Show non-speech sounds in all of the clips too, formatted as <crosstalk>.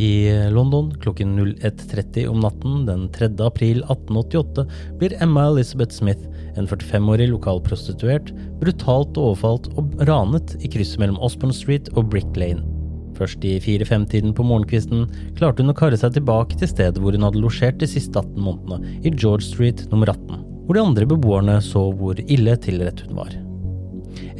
I London klokken 01.30 om natten den 3. april 1888 blir Emma Elizabeth Smith, en 45-årig lokal prostituert, brutalt overfalt og ranet i krysset mellom Osborne Street og Brick Lane. Først i 4-5-tiden på morgenkvisten klarte hun å karre seg tilbake til stedet hvor hun hadde losjert de siste 18 månedene, i George Street nummer 18, hvor de andre beboerne så hvor ille tilrett hun var.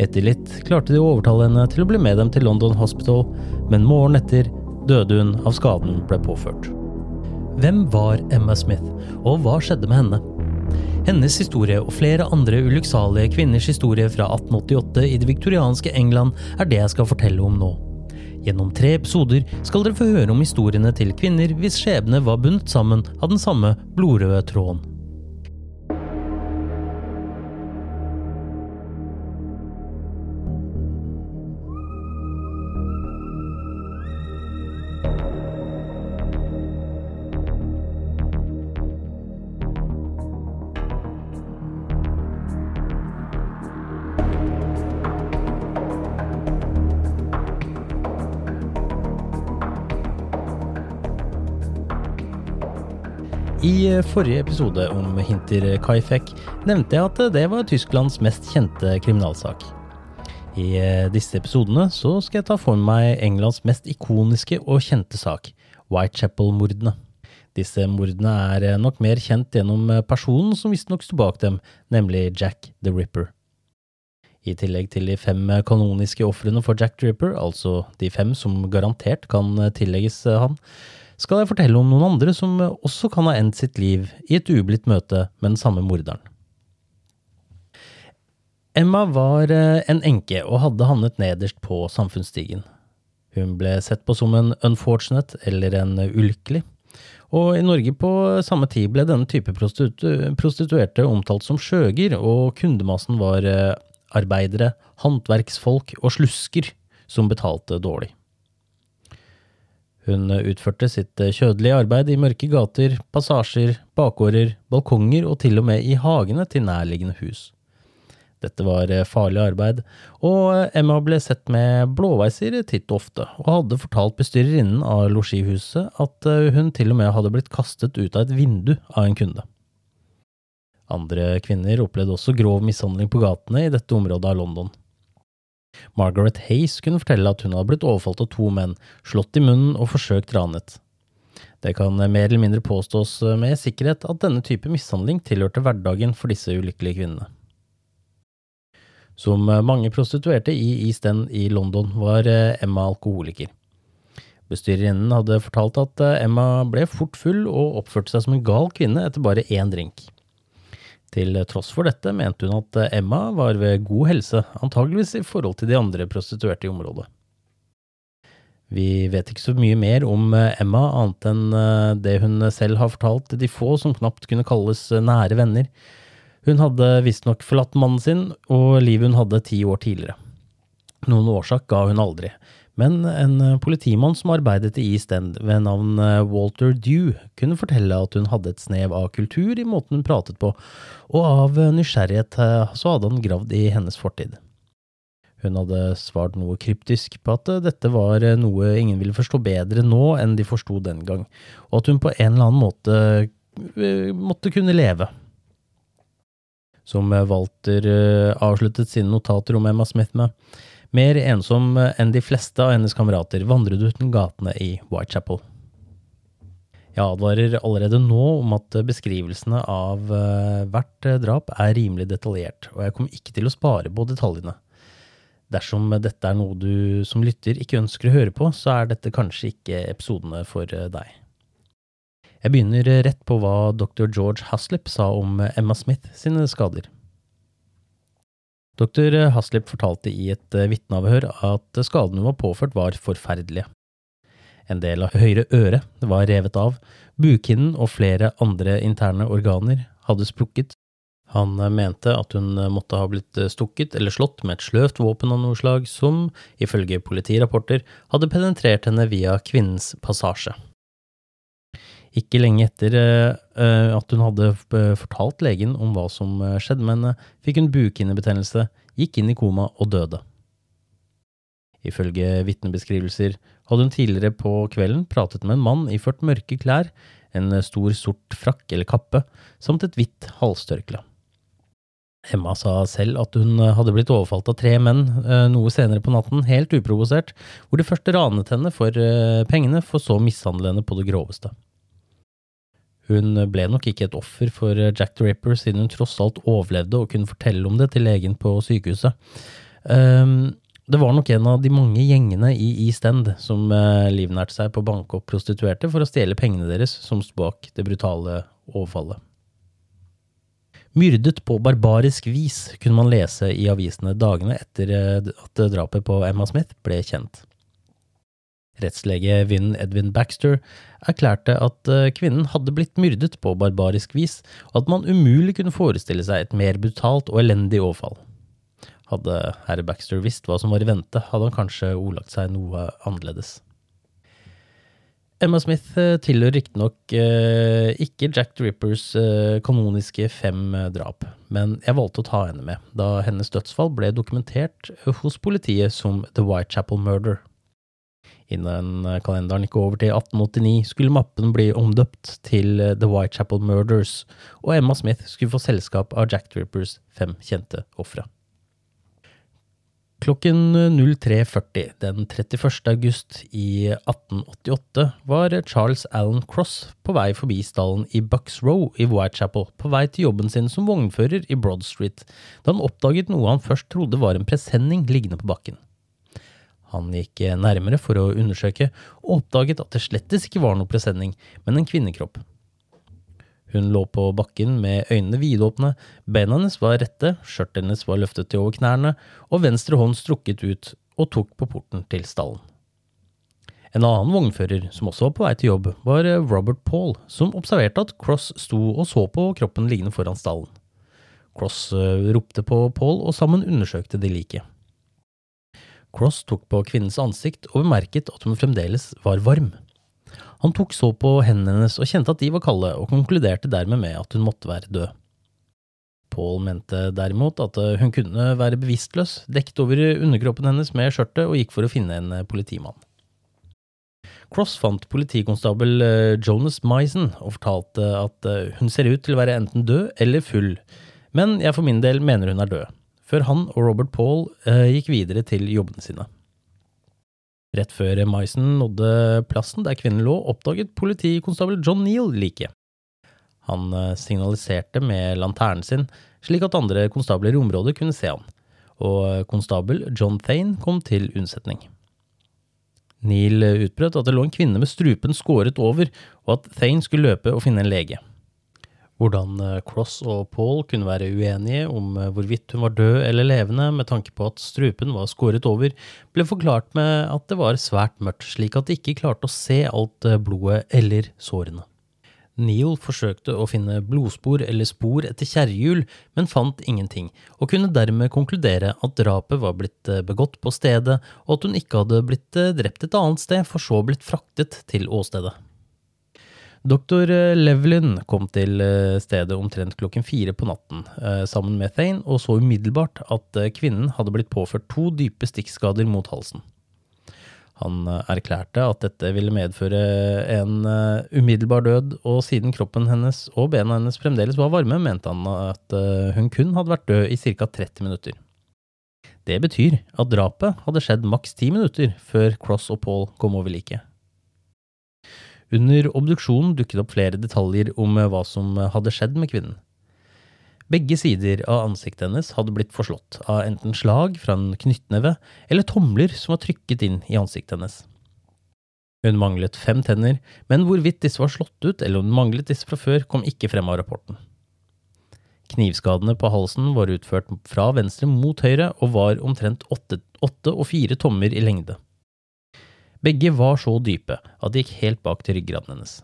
Etter litt klarte de å overtale henne til å bli med dem til London Hospital, men morgenen etter døde hun av skaden ble påført. Hvem var Emma Smith, og hva skjedde med henne? Hennes historie og flere andre ulykksalige kvinners historie fra 1888 i det viktorianske England er det jeg skal fortelle om nå. Gjennom tre episoder skal dere få høre om historiene til kvinner hvis skjebne var bundet sammen av den samme blodrøde tråden. I eh, forrige episode om Hinter Kaifek nevnte jeg at det var Tysklands mest kjente kriminalsak. I eh, disse episodene så skal jeg ta for meg Englands mest ikoniske og kjente sak, Whitechapel-mordene. Disse mordene er eh, nok mer kjent gjennom personen som visstnok sto bak dem, nemlig Jack the Ripper. I tillegg til de fem kanoniske ofrene for Jack the Ripper, altså de fem som garantert kan tillegges han, skal jeg fortelle om noen andre som også kan ha endt sitt liv i et ublidt møte med den samme morderen. Emma var en enke og hadde havnet nederst på samfunnsstigen. Hun ble sett på som en unfortunate eller en ulykkelig, og i Norge på samme tid ble denne type prostitu prostituerte omtalt som skjøger, og kundemassen var arbeidere, håndverksfolk og slusker som betalte dårlig. Hun utførte sitt kjødelige arbeid i mørke gater, passasjer, bakgårder, balkonger og til og med i hagene til nærliggende hus. Dette var farlig arbeid, og Emma ble sett med blåveiser titt og ofte, og hadde fortalt bestyrerinnen av losjihuset at hun til og med hadde blitt kastet ut av et vindu av en kunde. Andre kvinner opplevde også grov mishandling på gatene i dette området av London. Margaret Hayes kunne fortelle at hun hadde blitt overfalt av to menn, slått i munnen og forsøkt ranet. Det kan mer eller mindre påstås med sikkerhet at denne type mishandling tilhørte hverdagen for disse ulykkelige kvinnene. Som mange prostituerte i East End i London var Emma alkoholiker. Bestyrerinnen hadde fortalt at Emma ble fort full og oppførte seg som en gal kvinne etter bare én drink. Til tross for dette mente hun at Emma var ved god helse, antageligvis i forhold til de andre prostituerte i området. Vi vet ikke så mye mer om Emma, annet enn det hun selv har fortalt til de få som knapt kunne kalles nære venner. Hun hadde visstnok forlatt mannen sin, og livet hun hadde ti år tidligere. Noen årsak ga hun aldri, men en politimann som arbeidet i East End ved navn Walter Dew, kunne fortelle at hun hadde et snev av kultur i måten hun pratet på, og av nysgjerrighet så hadde han gravd i hennes fortid. Hun hadde svart noe kryptisk på at dette var noe ingen ville forstå bedre nå enn de forsto den gang, og at hun på en eller annen måte eh, måtte kunne leve. Som Walter eh, avsluttet sine notater om Emma Smith med, mer ensom enn de fleste av hennes kamerater vandret uten gatene i Whitechapel. Jeg advarer allerede nå om at beskrivelsene av eh, hvert drap er rimelig detaljert, og jeg kommer ikke til å spare på detaljene. Dersom dette er noe du som lytter ikke ønsker å høre på, så er dette kanskje ikke episodene for eh, deg. Jeg begynner rett på hva dr. George Haslip sa om Emma Smith sine skader. Dr. Haslip fortalte i et eh, vitneavhør at skadene hun var påført var forferdelige. En del av høyre øre var revet av, bukhinnen og flere andre interne organer hadde sprukket, han eh, mente at hun eh, måtte ha blitt stukket eller slått med et sløvt våpen av noe slag som, ifølge politirapporter, hadde penetrert henne via kvinnens passasje. Ikke lenge etter at hun hadde fortalt legen om hva som skjedde med henne, fikk hun bukhinnebetennelse, gikk inn i koma og døde. Ifølge vitnebeskrivelser hadde hun tidligere på kvelden pratet med en mann iført mørke klær, en stor sort frakk eller kappe, samt et hvitt halstørkle. Emma sa selv at hun eh, hadde blitt overfalt av tre menn eh, noe senere på natten, helt uprovosert, hvor de først ranet henne for eh, pengene, for så å mishandle henne på det groveste. Hun ble nok ikke et offer for Jack the Ripper, siden hun tross alt overlevde og kunne fortelle om det til legen på sykehuset. Ehm, det var nok en av de mange gjengene i East End som livnærte seg på å banke opp prostituerte for å stjele pengene deres, som sto bak det brutale overfallet. Myrdet på barbarisk vis, kunne man lese i avisene dagene etter eh, at drapet på Emma Smith ble kjent. Rettslege Vin Edwin Baxter erklærte at eh, kvinnen hadde blitt myrdet på barbarisk vis, og at man umulig kunne forestille seg et mer brutalt og elendig overfall. Hadde herr Baxter visst hva som var i vente, hadde han kanskje ordlagt seg noe annerledes. Emma Smith eh, tilhører riktignok eh, ikke Jack the Rippers kanoniske fem drap, men jeg valgte å ta henne med, da hennes dødsfall ble dokumentert hos politiet som The Whitechapel Murder. Innen eh, kalenderen gikk over til 1889, skulle mappen bli omdøpt til eh, The Whitechapel Murders, og Emma Smith skulle få selskap av Jack Drippers fem kjente ofre. Klokken 03.40 den 31. august i 1888 var Charles Allen Cross på vei forbi stallen i Bucks Row i Whitechapel på vei til jobben sin som vognfører i Broad Street, da han oppdaget noe han først trodde var en presenning liggende på bakken. Han gikk nærmere for å undersøke, og oppdaget at det slettes ikke var noe presenning, men en kvinnekropp. Hun lå på bakken med øynene vidåpne, beina hennes var rette, skjørtet hennes var løftet til over knærne, og venstre hånd strukket ut og tok på porten til stallen. En annen vognfører, som også var på vei til jobb, var Robert Paul, som observerte at Cross sto og så på kroppen liggende foran stallen. Cross eh, ropte på Paul, og sammen undersøkte de liket. Cross tok på kvinnens ansikt og bemerket at hun fremdeles var varm. Han tok så på hendene hennes og kjente at de var kalde, og konkluderte dermed med at hun måtte være død. Paul mente derimot at eh, hun kunne være bevisstløs, dekket over underkroppen hennes med skjørtet, og gikk for å finne en eh, politimann. Cross fant politikonstabel eh, Jonas Misen og fortalte at hun ser ut til å være enten død eller full, men jeg for min del mener hun er død, før han og Robert Paul gikk videre til jobbene sine. Rett før Maisen nådde plassen der kvinnen lå, oppdaget politikonstabel John Neal liket. Han eh, signaliserte med lanternen sin, slik at andre konstabler i området kunne se han, og konstabel John Thane kom til unnsetning. Neal utbrøt at det lå en kvinne med strupen skåret over, og at Thane skulle løpe og finne en lege. Hvordan eh, Cross og Paul kunne være uenige om eh, hvorvidt hun var død eller levende med tanke på at strupen var skåret over, ble forklart med at det var svært mørkt, slik at de ikke klarte å se alt eh, blodet eller sårene. Neil forsøkte å finne blodspor eller spor etter kjerrehjul, men fant ingenting, og kunne dermed konkludere at drapet var blitt begått på stedet, og at hun ikke hadde blitt drept et annet sted, for så blitt fraktet til åstedet. Doktor Levlin kom til stedet omtrent klokken fire på natten sammen med Thane, og så umiddelbart at kvinnen hadde blitt påført to dype stikkskader mot halsen. Han eh, erklærte at dette ville medføre en eh, umiddelbar død, og siden kroppen hennes og bena hennes fremdeles var varme, mente han at eh, hun kun hadde vært død i ca. 30 minutter. Det betyr at drapet hadde skjedd maks 10 minutter før Cross og Paul kom over liket. Under obduksjonen dukket opp flere detaljer om hva som hadde skjedd med kvinnen. Begge sider av ansiktet hennes hadde blitt forslått av enten slag fra en knyttneve eller tomler som var trykket inn i ansiktet hennes. Hun manglet fem tenner, men hvorvidt disse var slått ut eller om hun manglet disse fra før, kom ikke frem av rapporten. Knivskadene på halsen var utført fra venstre mot høyre og var omtrent åtte og fire tommer i lengde. Begge var så dype at de gikk helt bak til ryggraden hennes.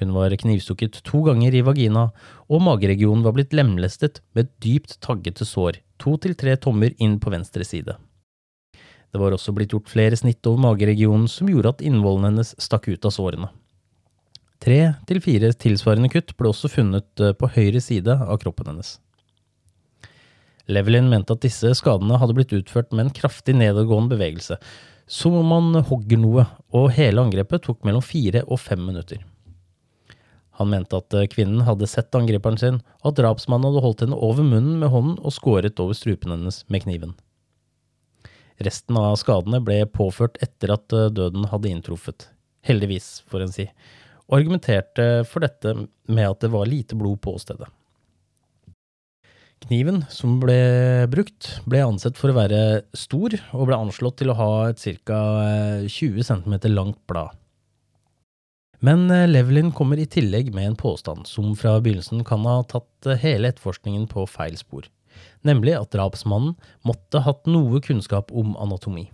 Hun var knivstukket to ganger i vagina, og mageregionen var blitt lemlestet med dypt taggete sår, to til tre tommer inn på venstre side. Det var også blitt gjort flere snitt over mageregionen som gjorde at innvollene hennes stakk ut av sårene. Tre til fire tilsvarende kutt ble også funnet eh, på høyre side av kroppen hennes. Levelin mente at disse skadene hadde blitt utført med en kraftig nedadgående bevegelse, som om han hogger noe, og hele angrepet tok mellom fire og fem minutter. Han mente at eh, kvinnen hadde sett angriperen sin, og at drapsmannen hadde holdt henne over munnen med hånden og skåret over strupen hennes med kniven. Resten av skadene ble påført etter at eh, døden hadde inntruffet, heldigvis, får en si, og argumenterte for dette med at det var lite blod på stedet. Kniven som ble brukt, ble ansett for å være stor, og ble anslått til å ha et ca. 20 cm langt blad. Men eh, Levelin kommer i tillegg med en påstand som fra begynnelsen kan ha tatt eh, hele etterforskningen på feil spor, nemlig at drapsmannen måtte hatt noe kunnskap om anatomi.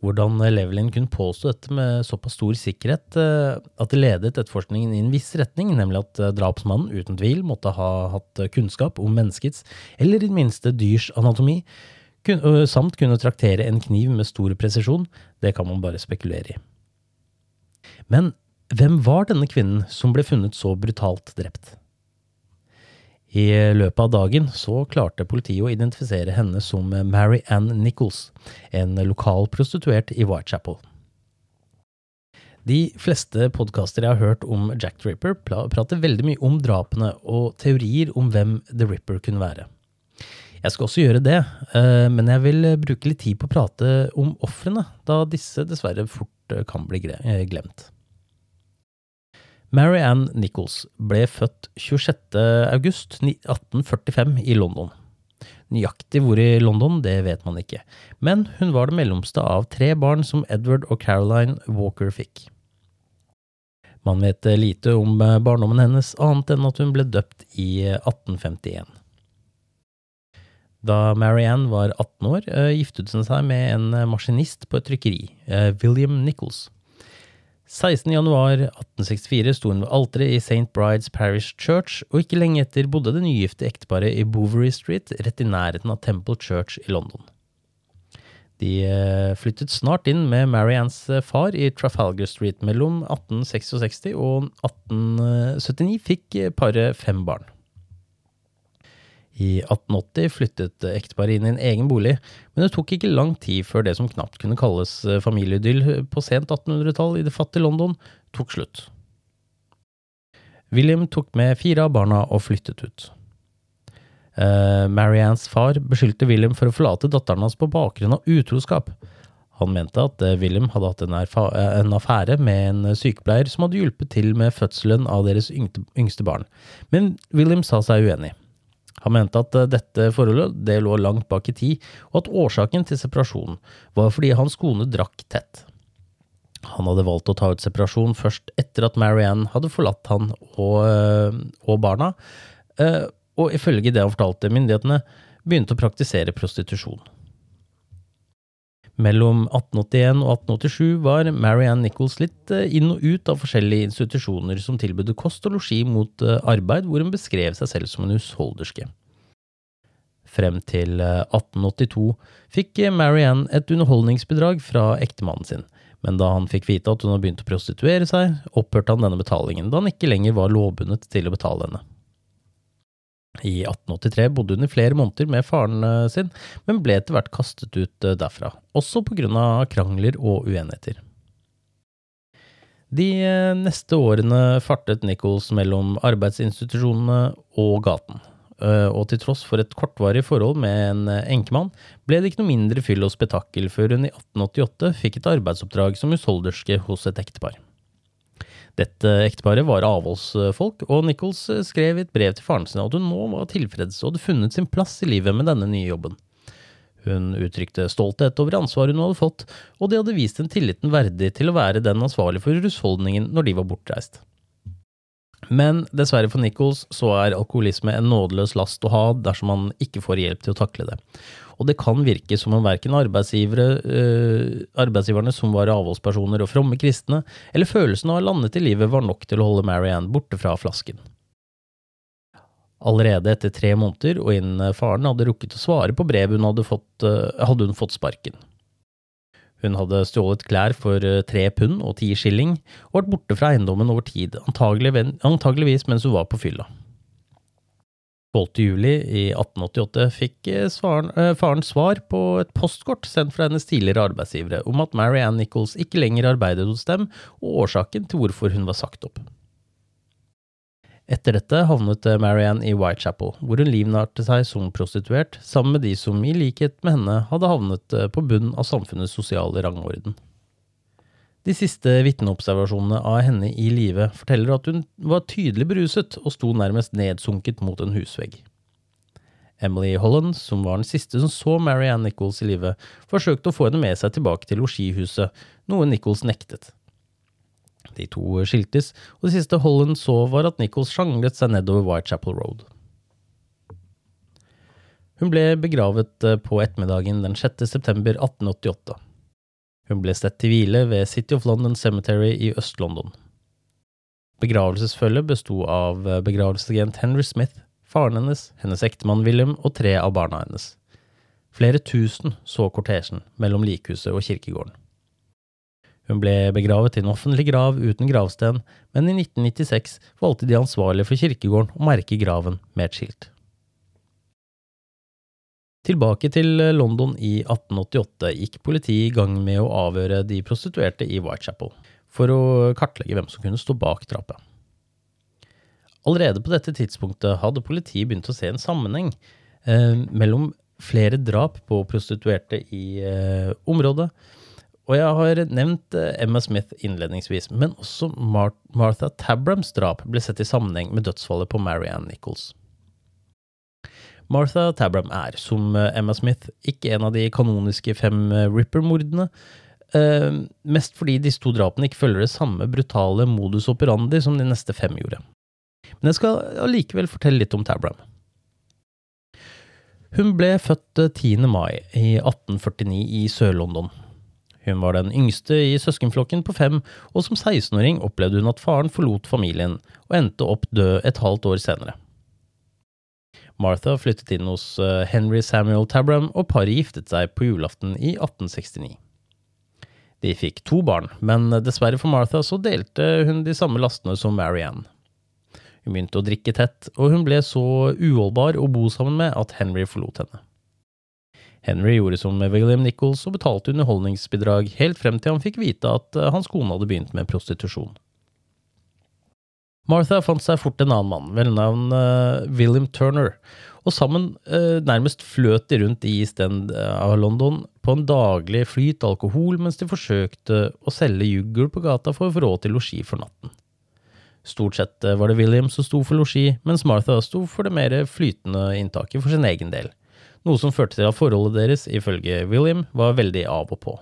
Hvordan eh, Levelin kunne påstå dette med såpass stor sikkerhet at det ledet etterforskningen i en viss retning, nemlig at drapsmannen uten tvil måtte ha hatt kunnskap om menneskets, eller i det minste dyrs anatomi, samt kunne traktere en kniv med stor presisjon, det kan man bare spekulere i. Men hvem var denne kvinnen som ble funnet så brutalt drept? I løpet av dagen så klarte politiet å identifisere henne som Mary Ann Nichols, en lokal prostituert i Whitechapel. De fleste podkaster jeg har hørt om Jack the Ripper, prater veldig mye om drapene og teorier om hvem The Ripper kunne være. Jeg skal også gjøre det, eh, men jeg vil bruke litt tid på å prate om ofrene, da disse dessverre fort kan bli eh, glemt. Mary Ann Nichols ble født 26.8.1845 i London. Nøyaktig hvor i London, det vet man ikke, men hun var det mellomste av tre barn som Edward og Caroline Walker fikk. Man vet lite om barndommen hennes, annet enn at hun ble døpt i 1851. Da Marianne var 18 år, eh, giftet hun seg med en maskinist på et trykkeri, eh, William Nichols. 16.1.1864 sto hun ved alteret i St. Brides Parish Church, og ikke lenge etter bodde det nygifte ekteparet i Bovery Street, rett i nærheten av Temple Church i London. De eh, flyttet snart inn med Mariannes eh, far i Trafalgar Street. Mellom 1866 og 1879 fikk paret fem barn. I 1880 flyttet ekteparet inn i en egen bolig, men det tok ikke lang tid før det som knapt kunne kalles eh, familieidyll på sent 1800-tall i det fattige London, tok slutt. William tok med fire av barna og flyttet ut. Uh, Mariannes far beskyldte William for å forlate datteren hans på bakgrunn av utroskap. Han mente at eh, William hadde hatt en, en, affære med en sykepleier som hadde hjulpet til med fødselen av deres yngste barn, men William sa seg uenig. Han mente at eh, dette forholdet det lå langt bak i tid, og at årsaken til separasjonen var fordi hans kone drakk tett. Han hadde valgt å ta ut separasjon først etter at Marianne hadde forlatt han og, eh, og barna, eh, og ifølge det han fortalte myndighetene, begynte å praktisere prostitusjon. Mellom 1881 og 1887 var Marianne Nichols litt eh, inn og ut av forskjellige institusjoner som tilbød kost og losji mot eh, arbeid, hvor hun beskrev seg selv som en husholderske. Frem til 1882 fikk Marianne et underholdningsbidrag fra ektemannen sin, men da han fikk vite at hun hadde begynt å prostituere seg, opphørte han denne betalingen, da han ikke lenger var lovbundet til å betale henne. I 1883 bodde hun i flere måneder med faren eh, sin, men ble etter hvert kastet ut eh, derfra, også på grunn av krangler og uenigheter. De eh, neste årene fartet Nichols mellom arbeidsinstitusjonene og gaten, og til tross for et kortvarig forhold med en enkemann, ble det ikke noe mindre fyll og spetakkel før hun i 1888 fikk et arbeidsoppdrag som husholderske hos et ektepar. Dette ekteparet var avholdsfolk, og Nichols skrev i et brev til faren sin at hun nå var tilfreds og hadde funnet sin plass i livet med denne nye jobben. Hun uttrykte stolthet over ansvaret hun hadde fått, og de hadde vist en tilliten verdig til å være den ansvarlige for husholdningen når de var bortreist. Men dessverre for Nichols så er alkoholisme en nådeløs last å ha dersom man ikke får hjelp til å takle det. Og det kan virke som om verken øh, arbeidsgiverne som var avholdspersoner og fromme kristne, eller følelsen av å ha landet i livet var nok til å holde Marianne borte fra flasken. Allerede etter tre måneder og innen faren hadde rukket å svare på brev hun hadde fått, øh, hadde hun fått sparken. Hun hadde stjålet klær for tre pund og ti skilling, og vært borte fra eiendommen over tid, antageligvis mens hun var på fylla. 12. juli i 1888 fikk eh, svaren, eh, faren svar på et postkort sendt fra hennes tidligere arbeidsgivere om at Marianne Nichols ikke lenger arbeidet hos dem, og årsaken til hvorfor hun var sagt opp. Etter dette havnet eh, Marianne i Whitechapel, hvor hun livnærte seg som prostituert, sammen med de som i likhet med henne hadde havnet på bunn av samfunnets sosiale rangorden. De siste vitneobservasjonene av henne i live forteller at hun var tydelig beruset og sto nærmest nedsunket mot en husvegg. Emily Holland, som var den siste som så Marianne Nichols i live, forsøkte å få henne med seg tilbake til losjihuset, noe Nichols nektet. De to skiltes, og det siste Holland så var at Nichols sjanglet seg nedover Whitechapel Road. Hun ble begravet på ettermiddagen den 6. september 1888. Hun ble sett til hvile ved City of London Cemetery i Øst-London. Begravelsesfølget besto av begravelsesagent Henry Smith, faren hennes, hennes ektemann William og tre av barna hennes. Flere tusen så kortesjen mellom likhuset og kirkegården. Hun ble begravet i en offentlig grav uten gravsten, men i 1996 valgte de ansvarlige for kirkegården å merke graven med et skilt. Tilbake til eh, London i 1888 gikk politiet i gang med å avhøre de prostituerte i Whitechapel, for å kartlegge hvem som kunne stå bak drapet. Allerede på dette tidspunktet hadde politiet begynt å se en sammenheng eh, mellom flere drap på prostituerte i eh, området, og jeg har nevnt eh, Emma Smith innledningsvis, men også Mar Martha Tabrams drap ble sett i sammenheng med dødsfallet på Marianne Nichols. Martha Tabram er, som eh, Emma Smith, ikke en av de kanoniske fem eh, Ripper-mordene. Uh, mest fordi disse to drapene ikke følger det samme brutale modus operandi som de neste fem gjorde. Men jeg skal allikevel fortelle litt om Tabram. Hun ble født 10. mai i 1849 i Sør-London. Hun var den yngste i søskenflokken på fem, og som 16-åring opplevde hun at faren forlot familien og endte opp død et halvt år senere. Martha flyttet inn hos eh, Henry Samuel Tabram, og paret giftet seg på julaften i 1869. De fikk to barn, men dessverre for Martha så delte hun de samme lastene som Marianne. Hun begynte å drikke tett, og hun ble så uholdbar å bo sammen med at Henry forlot henne. Henry gjorde som med William Nichols og betalte underholdningsbidrag helt frem til han fikk vite at eh, hans kone hadde begynt med prostitusjon. Martha fant seg fort en annen mann, ved navn uh, William Turner, og sammen uh, nærmest fløt de rundt i East End eh, av London på en daglig flyt alkohol mens de forsøkte å selge juggel på gata for å få råd til losji for natten. Stort sett var det William som sto for losji, mens Martha sto for det mer flytende inntaket for sin egen del, noe som førte til at forholdet deres, ifølge William, var veldig av og på.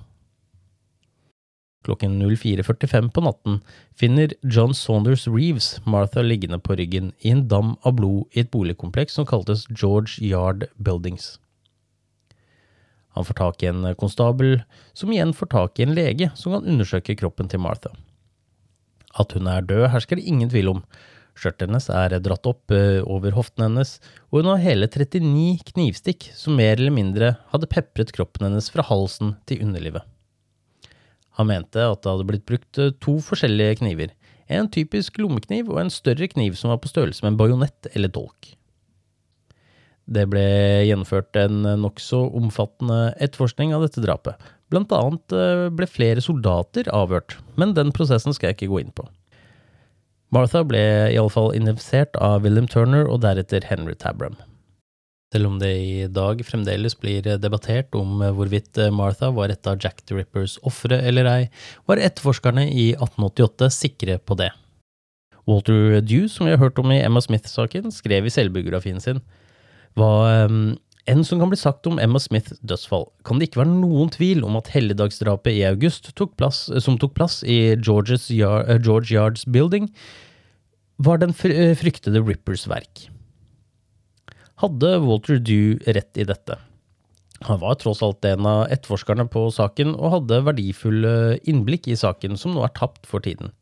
Klokken 04.45 på natten finner John Saunders Reeves Martha liggende på ryggen i en dam av blod i et boligkompleks som kaltes George Yard Buildings. Han får tak i en konstabel, som igjen får tak i en lege som kan undersøke kroppen til Martha. At hun er død, hersker det ingen tvil om. Skjørtet hennes er dratt opp eh, over hoften hennes, og hun har hele 39 knivstikk som mer eller mindre hadde pepret kroppen hennes fra halsen til underlivet. Han mente at det hadde blitt brukt eh, to forskjellige kniver, en typisk lommekniv og en større kniv som var på størrelse med en bajonett eller dolk. Det ble gjennomført en nokså omfattende etterforskning av dette drapet. Blant annet eh, ble flere soldater avhørt, men den prosessen skal jeg ikke gå inn på. Martha ble iallfall identifisert av William Turner og deretter Henry Tabram. Selv om det i dag fremdeles blir debattert om hvorvidt Martha var et av Jack the Rippers ofre eller ei, var etterforskerne i 1888 sikre på det. Walter Dew, som vi har hørt om i Emma Smith-saken, skrev i selvbiografien sin hva um, enn som kan bli sagt om Emma Smiths dødsfall, kan det ikke være noen tvil om at helligdagsdrapet i august tok plass, som tok plass i George Yards Building, var den eh, fryktede Rippers verk. Hadde Walter Dew rett i dette? Han var tross alt en av etterforskerne på saken og hadde verdifulle innblikk i saken som nå er tapt for tiden.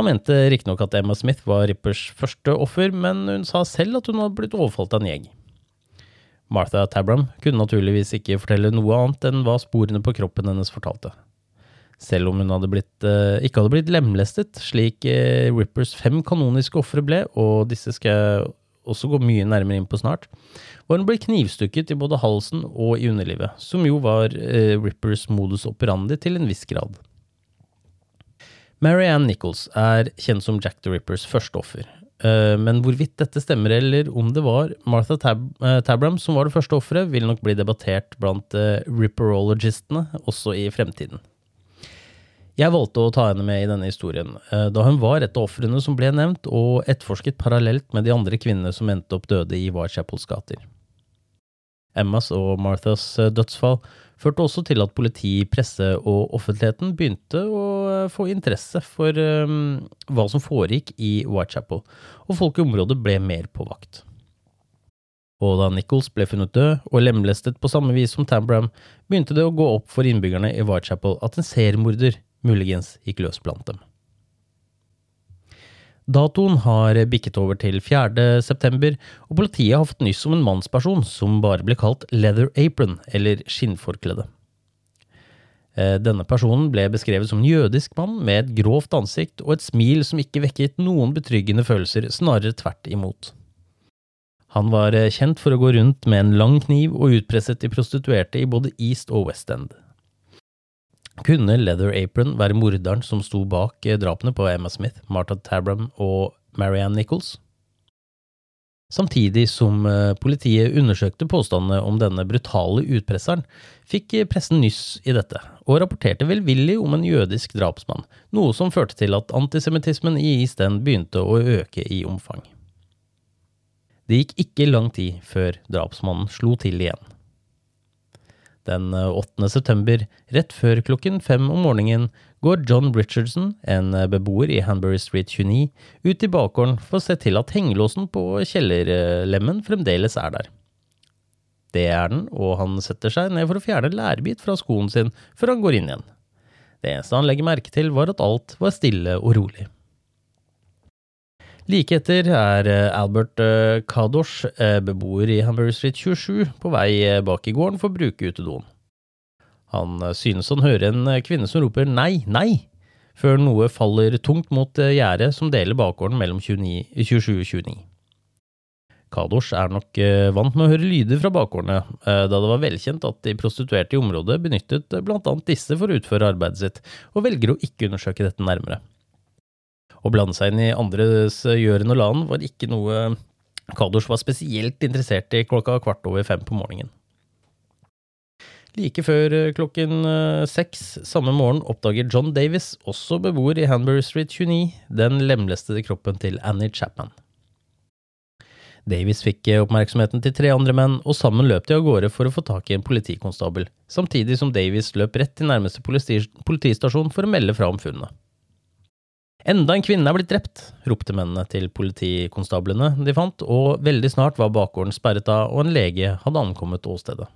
Han mente riktignok at Emma Smith var Rippers første offer, men hun sa selv at hun hadde blitt overfalt av en gjeng. Martha Tabram kunne naturligvis ikke fortelle noe annet enn hva sporene på kroppen hennes fortalte. Selv om hun hadde blitt, eh, ikke hadde blitt lemlestet, slik eh, Rippers fem kanoniske ofre ble, og disse skal også gå mye nærmere inn på snart, var hun ble knivstukket i både halsen og i underlivet, som jo var eh, Rippers modus operandi til en viss grad. Mary Ann Nichols er kjent som Jack the Rippers første offer, Eh, men hvorvidt dette stemmer, eller om det var Martha Tab eh, Tabram som var det første offeret, vil nok bli debattert blant uh, ripperologistene også i fremtiden. Jeg valgte å ta henne med i denne historien, da hun var et av ofrene som ble nevnt, og etterforsket parallelt med de andre kvinnene som endte opp døde i Whitechapels gater. Emmas og Marthas dødsfall førte også til at politi, presse og offentligheten begynte å eh, få interesse for um, hva som foregikk i Whitechapel, og folk i området ble mer på vakt. Og da Nichols ble funnet død og lemlestet på samme vis som Tambram, begynte det å gå opp for innbyggerne i Whitechapel at en seriemorder muligens gikk løs blant dem. Datoen har bikket over til 4. september, og politiet har fått nyss om en mannsperson som bare ble kalt leather apron, eller skinnforkledde. Eh, denne personen ble beskrevet som en jødisk mann med et grovt ansikt og et smil som ikke vekket noen betryggende følelser, snarere tvert imot. Han var eh, kjent for å gå rundt med en lang kniv og utpresset de prostituerte i både East og West End. Kunne Leather Apron være morderen som sto bak eh, drapene på Emma Smith, Martha Tabram og Marianne Nichols? Samtidig som eh, politiet undersøkte påstandene om denne brutale utpresseren, fikk pressen nyss i dette, og rapporterte velvillig om en jødisk drapsmann, noe som førte til at antisemittismen i East End begynte å øke i omfang. Det gikk ikke lang tid før drapsmannen slo til igjen. Den 8. Eh, september, rett før klokken fem om morgenen, går John Richardson, en eh, beboer i Hanbury Street 29, ut i bakgården for å se til at hengelåsen på kjellerlemmen fremdeles er der. Det er den, og han setter seg ned for å fjerne lærbit fra skoen sin før han går inn igjen. Det eneste han legger merke til, var at alt var stille og rolig. Like etter er eh, Albert eh, Kadosh, eh, beboer i Hamburger Street 27, på vei bak i gården for å bruke utedoen. Han synes han hører en kvinne som roper nei, nei, før noe faller tungt mot gjerdet som deler bakgården mellom 27 og 29. Kadosh er nok vant med å høre lyder fra bakgårdene, da det var velkjent at de prostituerte i området benyttet blant annet disse for å utføre arbeidet sitt, og velger å ikke undersøke dette nærmere. Å blande seg inn i andres gjøren og land var ikke noe Kadosh var spesielt interessert i klokka kvart over fem på morgenen. Like før eh, klokken eh, seks samme morgen oppdager John Davis, også beboer i Hanbury Street 29, den lemlestede kroppen til Annie Chapman. Davis fikk eh, oppmerksomheten til tre andre menn, og sammen løp de av gårde for å få tak i en politikonstabel, samtidig som Davis løp rett til nærmeste politistasjon for å melde fra om funnet. Enda en kvinne er blitt drept, ropte mennene til politikonstablene de fant, og veldig snart var bakgården sperret av og en lege hadde ankommet åstedet.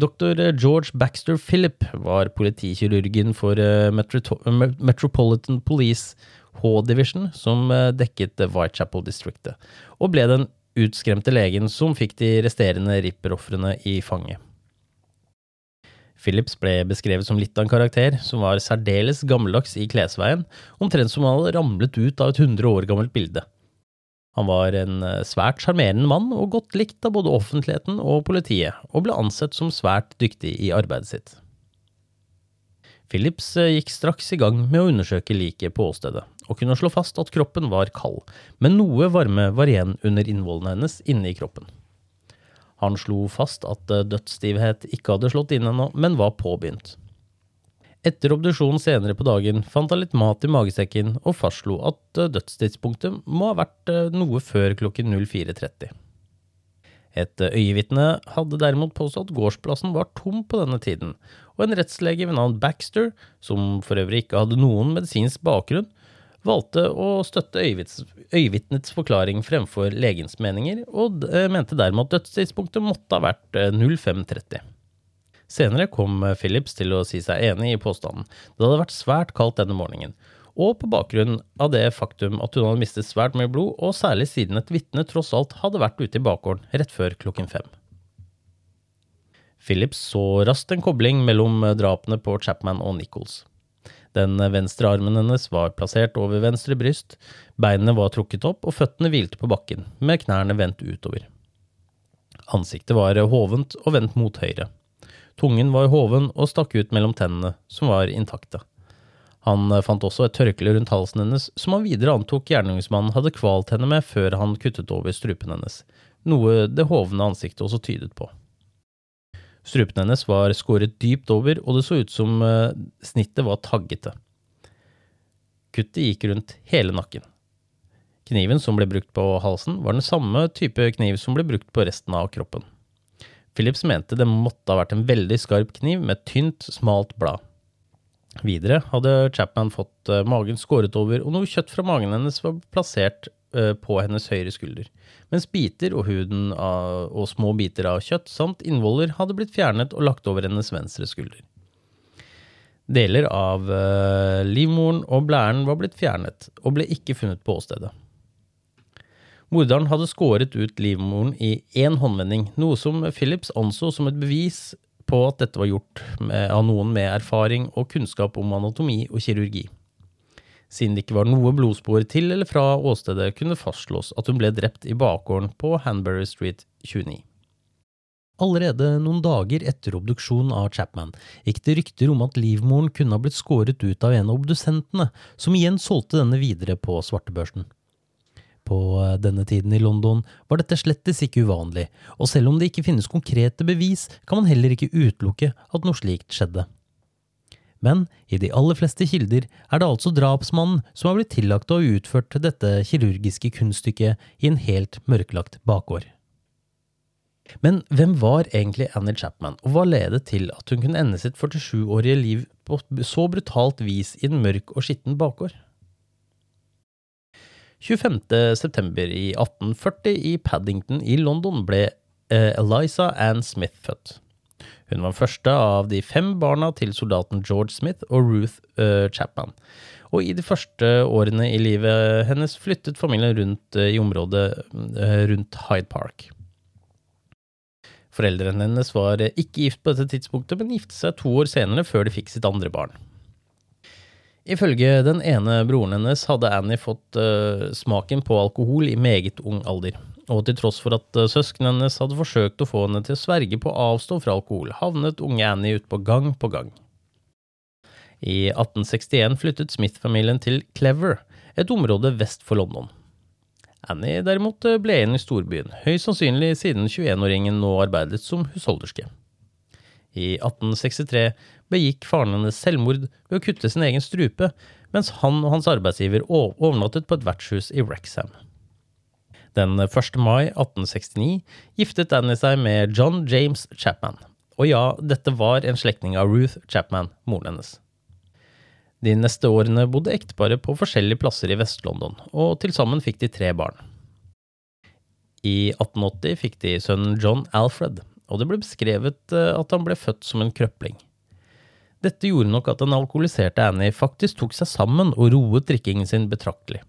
Dr. George Baxter Philip var politikirurgen for eh, Metropolitan Police H-division, som eh, dekket Whitechapel-distriktet, og ble den utskremte legen som fikk de resterende ripperofrene i fanget. Phillips ble beskrevet som litt av en karakter, som var særdeles gammeldags i klesveien, omtrent som han hadde ramlet ut av et hundre år gammelt bilde. Han var en eh, svært sjarmerende mann og godt likt av både offentligheten og politiet, og ble ansett som svært dyktig i arbeidet sitt. Phillips eh, gikk straks i gang med å undersøke liket på åstedet, og kunne slå fast at kroppen var kald, men noe varme var igjen under innvollene hennes inne i kroppen. Han slo fast at eh, dødsstivhet ikke hadde slått inn ennå, men var påbegynt. Etter obduksjonen senere på dagen fant han litt mat i magesekken og fastslo at eh, dødstidspunktet må ha vært eh, noe før klokken 04.30. Et øyevitne hadde derimot påstått gårdsplassen var tom på denne tiden, og en rettslege ved navn Baxter, som for øvrig ikke hadde noen medisinsk bakgrunn, valgte å støtte øyevitnets forklaring fremfor legens meninger, og eh, mente dermed at dødstidspunktet måtte ha vært eh, 05.30. Senere kom eh, Phillips til å si seg enig i påstanden. Det hadde vært svært kaldt denne morgenen, og på bakgrunn av det faktum at hun hadde mistet svært mye blod, og særlig siden et vitne tross alt hadde vært ute i bakgården rett før klokken fem. Phillips så raskt en kobling mellom eh, drapene på Chapman og Nichols. Den venstre armen hennes var plassert over venstre bryst, beinene var trukket opp og føttene hvilte på bakken, med knærne vendt utover. Ansiktet var hovent og vendt mot høyre. Tungen var hoven og stakk ut mellom tennene, som var intakte. Han fant også et tørkle rundt halsen hennes, som han videre antok gjerningsmannen hadde kvalt henne med før han kuttet over strupen hennes, noe det hovne ansiktet også tydet på. Strupen hennes var skåret dypt over, og det så ut som eh, snittet var taggete. Kuttet gikk rundt hele nakken. Kniven som ble brukt på halsen, var den samme type kniv som ble brukt på resten av kroppen. Phillips mente det måtte ha vært en veldig skarp kniv med tynt, smalt blad. Videre hadde Chapman fått eh, magen skåret over, og noe kjøtt fra magen hennes var plassert på hennes høyre skulder, mens biter og huden av, og små biter av kjøtt samt innvoller hadde blitt fjernet og lagt over hennes venstre skulder. Deler av eh, livmoren og blæren var blitt fjernet, og ble ikke funnet på åstedet. Morderen hadde skåret ut livmoren i én håndvending, noe som Phillips anså som et bevis på at dette var gjort med, av noen med erfaring og kunnskap om anatomi og kirurgi. Siden det ikke var noe blodspor til eller fra åstedet, kunne fastslås at hun ble drept i bakgården på Hanbury Street 29. Allerede noen dager etter obduksjonen av Chapman gikk det rykter om at livmoren kunne ha blitt skåret ut av en av obdusentene, som igjen solgte denne videre på svartebørsen. På eh, denne tiden i London var dette slettes ikke uvanlig, og selv om det ikke finnes konkrete bevis, kan man heller ikke utelukke at noe slikt skjedde. Men i de aller fleste kilder er det altså drapsmannen som har blitt tillagt å ha utført dette kirurgiske kunststykket i en helt mørklagt bakgård. Men hvem var egentlig Annie Chapman, og hva ledet til at hun kunne ende sitt 47-årige liv på så brutalt vis i en mørk og skitten bakgård? 25. september i 1840 i Paddington i London ble eh, Eliza Ann Smith født. Hun var første av de fem barna til soldaten George Smith og Ruth uh, Chapman. Og i de første årene i livet hennes flyttet familien rundt uh, i området uh, rundt Hyde Park. Foreldrene hennes var ikke gift på dette tidspunktet, men giftet seg to år senere før de fikk sitt andre barn. Ifølge den ene broren hennes hadde Annie fått uh, smaken på alkohol i meget ung alder, og til tross for at uh, søsknene hennes hadde forsøkt å få henne til å sverge på å avstå fra alkohol, havnet unge Annie ut på gang på gang. I 1861 flyttet Smith-familien til Clever, et område vest for London. Annie derimot uh, ble igjen i storbyen, høyst sannsynlig siden 21-åringen nå arbeidet som husholderske. I 1863 begikk faren hennes selvmord ved å kutte sin egen strupe, mens han og hans arbeidsgiver overnattet på et vertshus i Wrexham. Den 1. mai 1869 giftet Annie seg med John James Chapman, og ja, dette var en slektning av Ruth Chapman, moren hennes. De neste årene bodde ekteparet på forskjellige plasser i Vest-London, og til sammen fikk de tre barn. I 1880 fikk de sønnen John Alfred, og det ble beskrevet eh, at han ble født som en krøpling. Dette gjorde nok at den alkoholiserte Annie faktisk tok seg sammen og roet drikkingen sin betraktelig.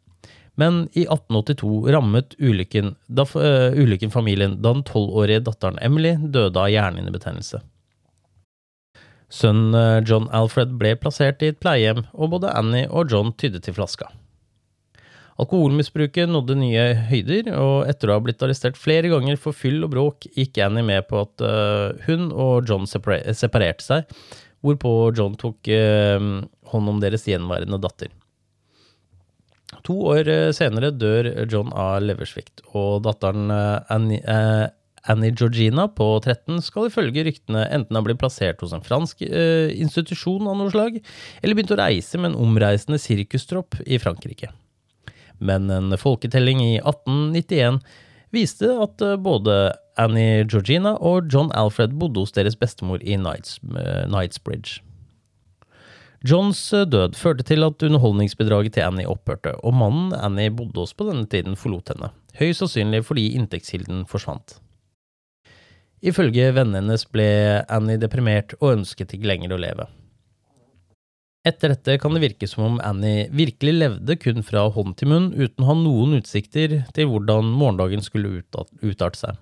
Men i 1882 rammet ulykken, da, uh, ulykken familien da den tolvårige datteren Emily døde av hjernehinnebetennelse. Sønnen uh, John Alfred ble plassert i et pleiehjem, og både Annie og John tydde til flaska. Alkoholmisbruket nådde nye høyder, og etter å ha blitt arrestert flere ganger for fyll og bråk, gikk Annie med på at uh, hun og John separerte seg, hvorpå John tok hånd om deres gjenværende datter. To år eh, senere dør John av leversvikt, og datteren eh, Annie, eh, Annie Georgina på 13 skal ifølge ryktene enten ha blitt plassert hos en fransk eh, institusjon av noe slag, eller begynt å reise med en omreisende sirkustropp i Frankrike. Men en folketelling i 1891 viste at både Annie Georgina og John Alfred bodde hos deres bestemor i Knights, Knightsbridge. Johns død førte til at underholdningsbidraget til Annie opphørte, og mannen Annie bodde hos på denne tiden, forlot henne, høyst sannsynlig fordi inntektskilden forsvant. Ifølge vennene hennes ble Annie deprimert og ønsket ikke lenger å leve. Etter dette kan det virke som om Annie virkelig levde kun fra hånd til munn, uten å ha noen utsikter til hvordan morgendagen skulle utarte seg.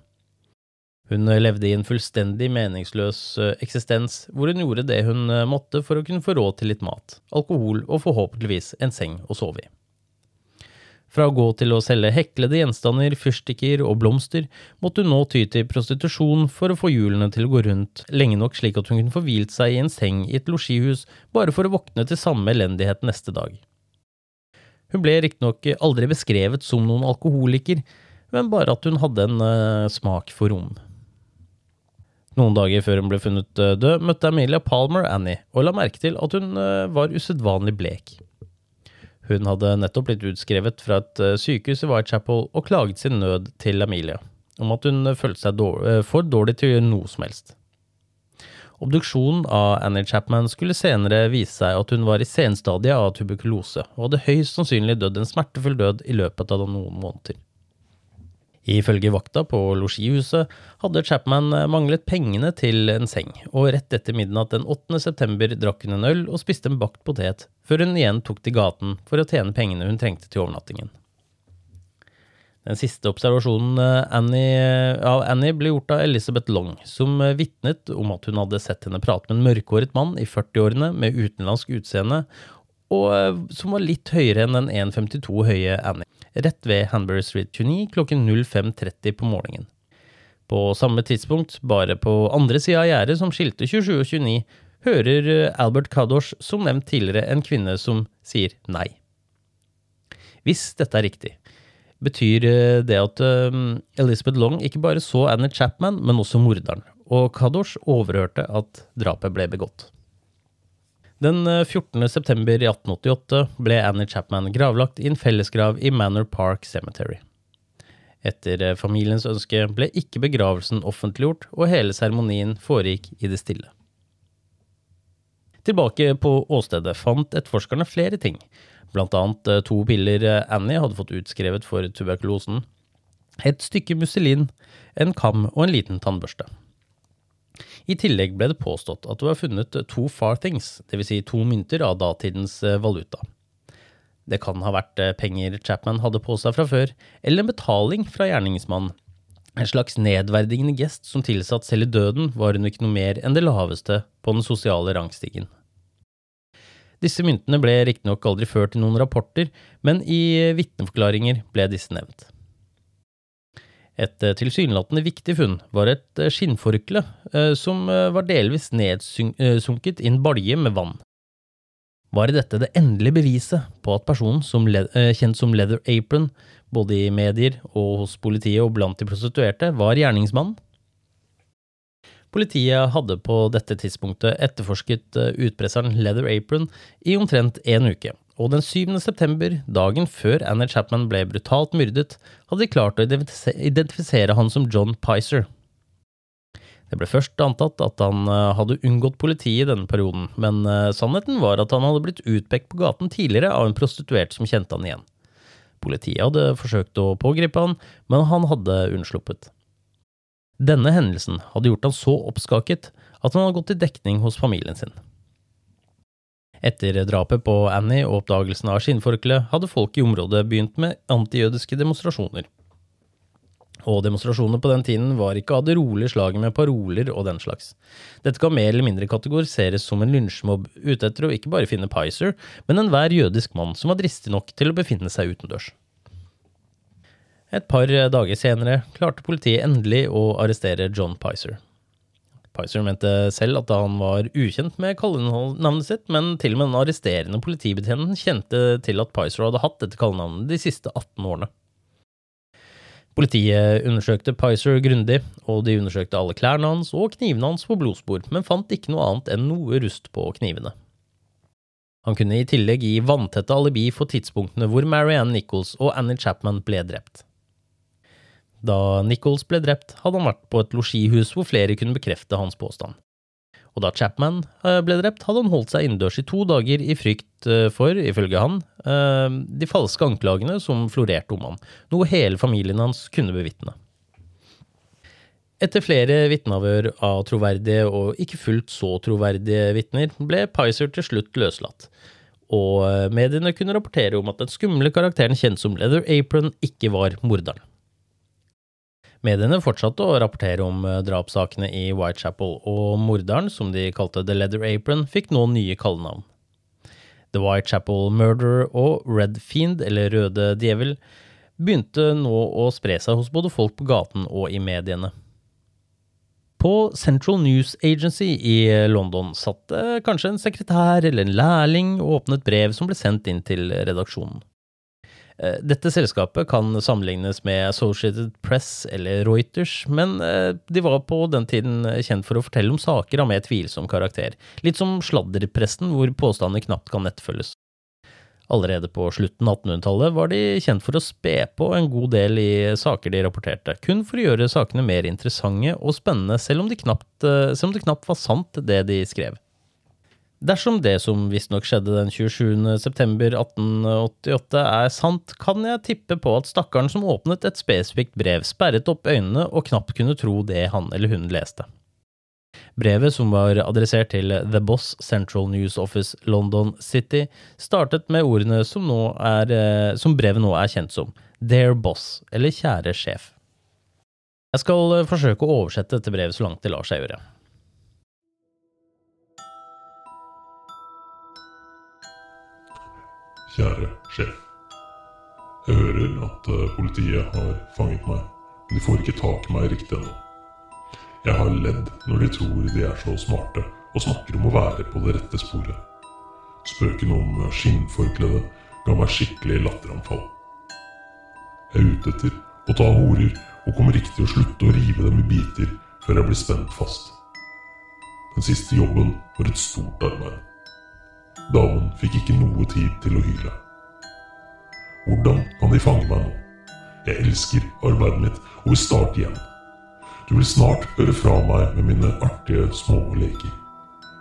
Hun eh, levde i en fullstendig meningsløs eh, eksistens, hvor hun gjorde det hun eh, måtte for å kunne få råd til litt mat, alkohol og forhåpentligvis en seng å sove i. Fra å gå til å selge heklede gjenstander, fyrstikker og blomster, måtte hun nå ty til prostitusjon for å få hjulene til å gå rundt lenge nok slik at hun kunne få hvilt seg i en seng i et losjihus bare for å våkne til samme elendighet neste dag. Hun ble riktignok aldri beskrevet som noen alkoholiker, men bare at hun hadde en uh, smak for rom. Noen dager før hun ble funnet eh, død, møtte Amelia Palmer Annie og la merke til at hun eh, var usedvanlig blek. Hun hadde nettopp blitt utskrevet fra et eh, sykehus i Whitechapel og klaget sin nød til Amelia om at hun følte seg dårlig, for dårlig til å gjøre noe som helst. Obduksjonen av Annie Chapman skulle senere vise seg at hun var i senstadiet av tuberkulose, og hadde høyst sannsynlig dødd en smertefull død i løpet av noen måneder. Ifølge vakta på losjihuset hadde Chapman eh, manglet pengene til en seng, og rett etter midnatt den 8. september drakk hun en øl og spiste en bakt potet, før hun igjen tok til gaten for å tjene pengene hun trengte til overnattingen. Den siste observasjonen eh, Annie, eh, av Annie ble gjort av Elizabeth Long, som vitnet om at hun hadde sett henne prate med en mørkhåret mann i 40-årene med utenlandsk utseende, og som var litt høyere enn den 1,52 høye Annie rett ved Hanbury Street 29 klokken 05.30 på morgenen. På samme tidspunkt, bare på andre sida av gjerdet som skilte 27 og 29, hører eh, Albert Kadosh som nevnt tidligere en kvinne som sier nei. Hvis dette er riktig, betyr eh, det at eh, Elizabeth Long ikke bare så Annie Chapman, men også morderen, og Kadosh overhørte at drapet ble begått. Den 14. Eh, september i 1888 ble Annie Chapman gravlagt i en fellesgrav i Manor Park Cemetery. Etter eh, familiens ønske ble ikke begravelsen offentliggjort, og hele seremonien foregikk i det stille. Tilbake på åstedet fant etterforskerne flere ting, blant annet eh, to piller Annie hadde fått utskrevet for tuberkulosen, et stykke musselin, en kam og en liten tannbørste. I tillegg ble det påstått at det var funnet to farthings, dvs. Si to mynter av datidens eh, valuta. Det kan ha vært eh, penger Chapman hadde på seg fra før, eller en betaling fra gjerningsmannen. En slags nedverdigende gest som tilsa at selv i døden var hun ikke noe mer enn det laveste på den sosiale rangstigen. Disse myntene ble riktignok aldri ført i noen rapporter, men i eh, vitneforklaringer ble disse nevnt. Et eh, tilsynelatende viktig funn var et eh, skinnforkle eh, som var delvis nedsunket i en balje med vann. Var dette det endelige beviset på at personen som kjent som Leather Apron, både i medier og hos politiet og blant de prostituerte, var gjerningsmannen? Politiet hadde på dette tidspunktet etterforsket utpresseren Leather Apron i omtrent en uke, og den 7. september, dagen før Anna Chapman ble brutalt myrdet, hadde de klart å identifisere han som John Pizer. Det ble først antatt at han eh, hadde unngått politiet i denne perioden, men eh, sannheten var at han hadde blitt utpekt på gaten tidligere av en prostituert som kjente han igjen. Politiet hadde forsøkt å pågripe han, men han hadde unnsluppet. Denne hendelsen hadde gjort han så oppskaket at han hadde gått i dekning hos familien sin. Etter drapet på Annie og oppdagelsen av skinnforkleet hadde folk i området begynt med antijødiske demonstrasjoner. Og demonstrasjonene på den tiden var ikke av det rolige slaget med paroler og den slags. Dette kan mer eller mindre kategoriseres som en lynsjmobb ute etter å ikke bare finne Pizer, men enhver jødisk mann som var dristig nok til å befinne seg utendørs. Et par dager senere klarte politiet endelig å arrestere John Pizer. Pizer mente selv at han var ukjent med kallenavnet sitt, men til og med den arresterende politibetjenten kjente til at Pizer hadde hatt dette kallenavnet de siste 18 årene. Politiet undersøkte Pizer grundig, og de undersøkte alle klærne hans og knivene hans på blodspor, men fant ikke noe annet enn noe rust på knivene. Han kunne i tillegg gi vanntette alibi for tidspunktene hvor Marianne Nichols og Annie Chapman ble drept. Da Nichols ble drept, hadde han vært på et losjihus hvor flere kunne bekrefte hans påstand og da Chapman eh, ble drept, hadde han holdt seg innendørs i to dager i frykt eh, for, ifølge han, eh, de falske anklagene som florerte om han, noe hele familien hans kunne bevitne. Etter flere vitneavhør av troverdige og ikke fullt så troverdige vitner, ble Pizer til slutt løslatt, og mediene kunne rapportere om at den skumle karakteren kjent som Leather Apron ikke var morderen. Mediene fortsatte å rapportere om eh, drapssakene i Whitechapel, og morderen, som de kalte The Leather Apron, fikk nå nye kallenavn. The Whitechapel Murderer og Red Fiend, eller Røde Djevel, begynte nå å spre seg hos både folk på gaten og i mediene. På Central News Agency i London satt kanskje en sekretær eller en lærling og åpnet brev som ble sendt inn til redaksjonen. Eh, dette selskapet kan sammenlignes med Associated Press eller Reuters, men eh, de var på den tiden kjent for å fortelle om saker av mer tvilsom karakter, litt som sladderpressen, hvor påstander knapt kan nettfølges. Allerede på slutten av 1800-tallet var de kjent for å spe på en god del i saker de rapporterte, kun for å gjøre sakene mer interessante og spennende, selv om, de knapt, eh, selv om det knapt var sant, det de skrev. Dersom det som visstnok skjedde den 27.9.1888 er sant, kan jeg tippe på at stakkaren som åpnet et spesifikt brev, sperret opp øynene og knapt kunne tro det han eller hun leste. Brevet, som var adressert til The Boss Central News Office London City, startet med ordene som, er, eh, som brevet nå er kjent som, Dear Boss, eller Kjære sjef. Jeg skal forsøke å oversette dette brevet så langt det lar seg gjøre. Kjære sjef. Jeg hører at eh, politiet har fanget meg, men de får ikke tak i meg riktig ennå. Jeg har ledd når de tror de er så smarte og snakker om å være på det rette sporet. Spøken om skinnforkledet ga meg skikkelig latteranfall. Jeg er ute etter å ta horer og kommer ikke til å slutte å rive dem i biter før jeg blir spent fast. Den siste jobben var et stort arbeid. Damen fikk ikke noe tid til å hyle. Hvordan kan de fange meg nå? Jeg elsker arbeidet mitt og vil starte igjen. Du vil snart høre fra meg med mine artige små leker.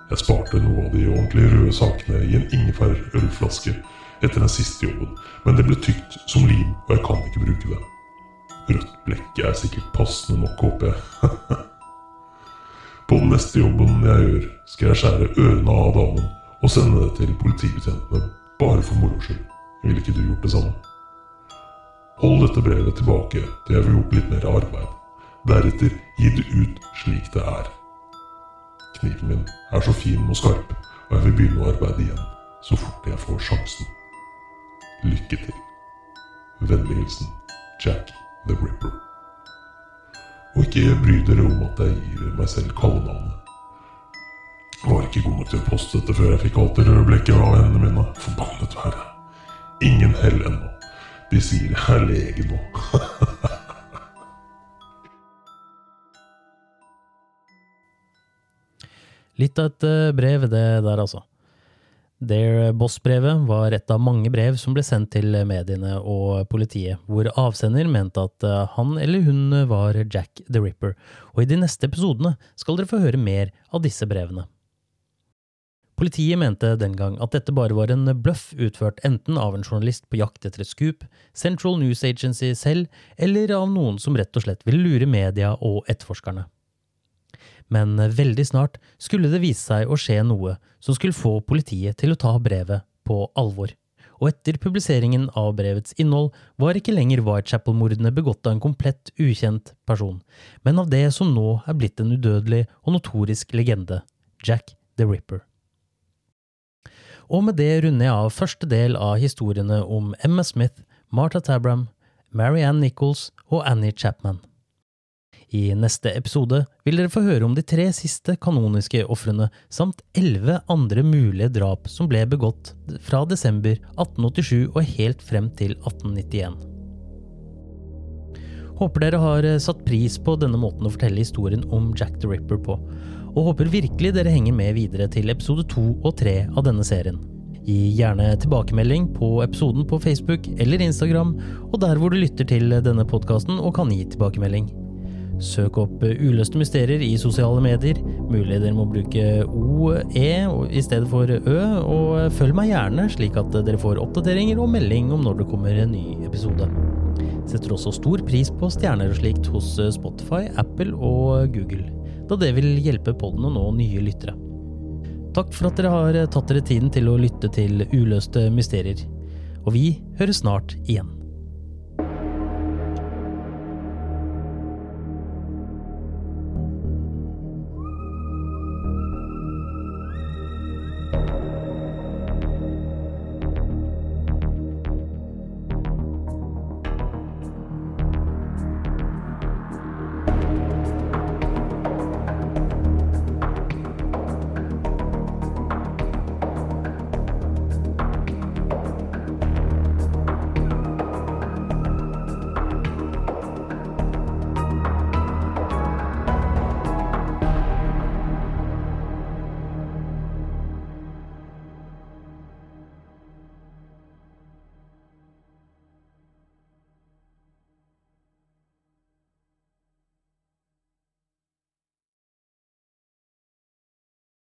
Jeg sparte noe av de ordentlig røde sakene i en ingefær-ølflaske etter den siste jobben, men det ble tykt som lim, og jeg kan ikke bruke det. Rødt blekk er sikkert passende nok, håper jeg. <laughs> På den neste jobben jeg gjør, skal jeg skjære ørene av damen og sende det til politibetjentene bare for moro skyld. Ville ikke du gjort det samme? Hold dette brevet tilbake til jeg får gjort litt mer arbeid. Deretter gi det ut slik det er. Kniven min er så fin og skarp, og jeg vil begynne å arbeide igjen så fort jeg får sjansen. Lykke til. Vennlig hilsen Jack the Ripper. Og ikke bry dere om at jeg gir meg selv kallenavnet. Var ikke god nok til å poste dette før jeg fikk alt det røde blekket av hendene mine. Forbannet være. Ingen hell ennå. De sier jeg er lege nå. <laughs> Litt av et eh, brev, det der, altså. Their Boss-brevet var et av mange brev som ble sendt til mediene og politiet, hvor avsender mente at eh, han eller hun var Jack the Ripper, og i de neste episodene skal dere få høre mer av disse brevene. Politiet mente den gang at dette bare var en bløff utført enten av en journalist på jakt etter et skup, Central News Agency selv, eller av noen som rett og slett ville lure media og etterforskerne. Men veldig snart skulle det vise seg å skje noe som skulle få politiet til å ta brevet på alvor. Og etter publiseringen av brevets innhold var ikke lenger Whitechapel-mordene begått av en komplett ukjent person, men av det som nå er blitt en udødelig og notorisk legende, Jack the Ripper. Og med det runder jeg av første del av historiene om Emma Smith, Martha Tabram, Marianne Nichols og Annie Chapman. I neste episode vil dere få høre om de tre siste kanoniske ofrene, samt elleve andre mulige drap som ble begått fra desember 1887 og helt frem til 1891. Håper dere har satt pris på denne måten å fortelle historien om Jack the Ripper på, og håper virkelig dere henger med videre til episode to og tre av denne serien. Gi gjerne tilbakemelding på episoden på Facebook eller Instagram, og der hvor du lytter til denne podkasten og kan gi tilbakemelding. Søk opp uløste mysterier i sosiale medier. Mulig dere må bruke OE i stedet for Ø, og følg meg gjerne, slik at dere får oppdateringer og melding om når det kommer en ny episode. Setter også stor pris på stjerner og slikt hos Spotify, Apple og Google da det vil hjelpe podden å nå nye lyttere. Takk for at dere har tatt dere tiden til å lytte til Uløste mysterier, og vi høres snart igjen.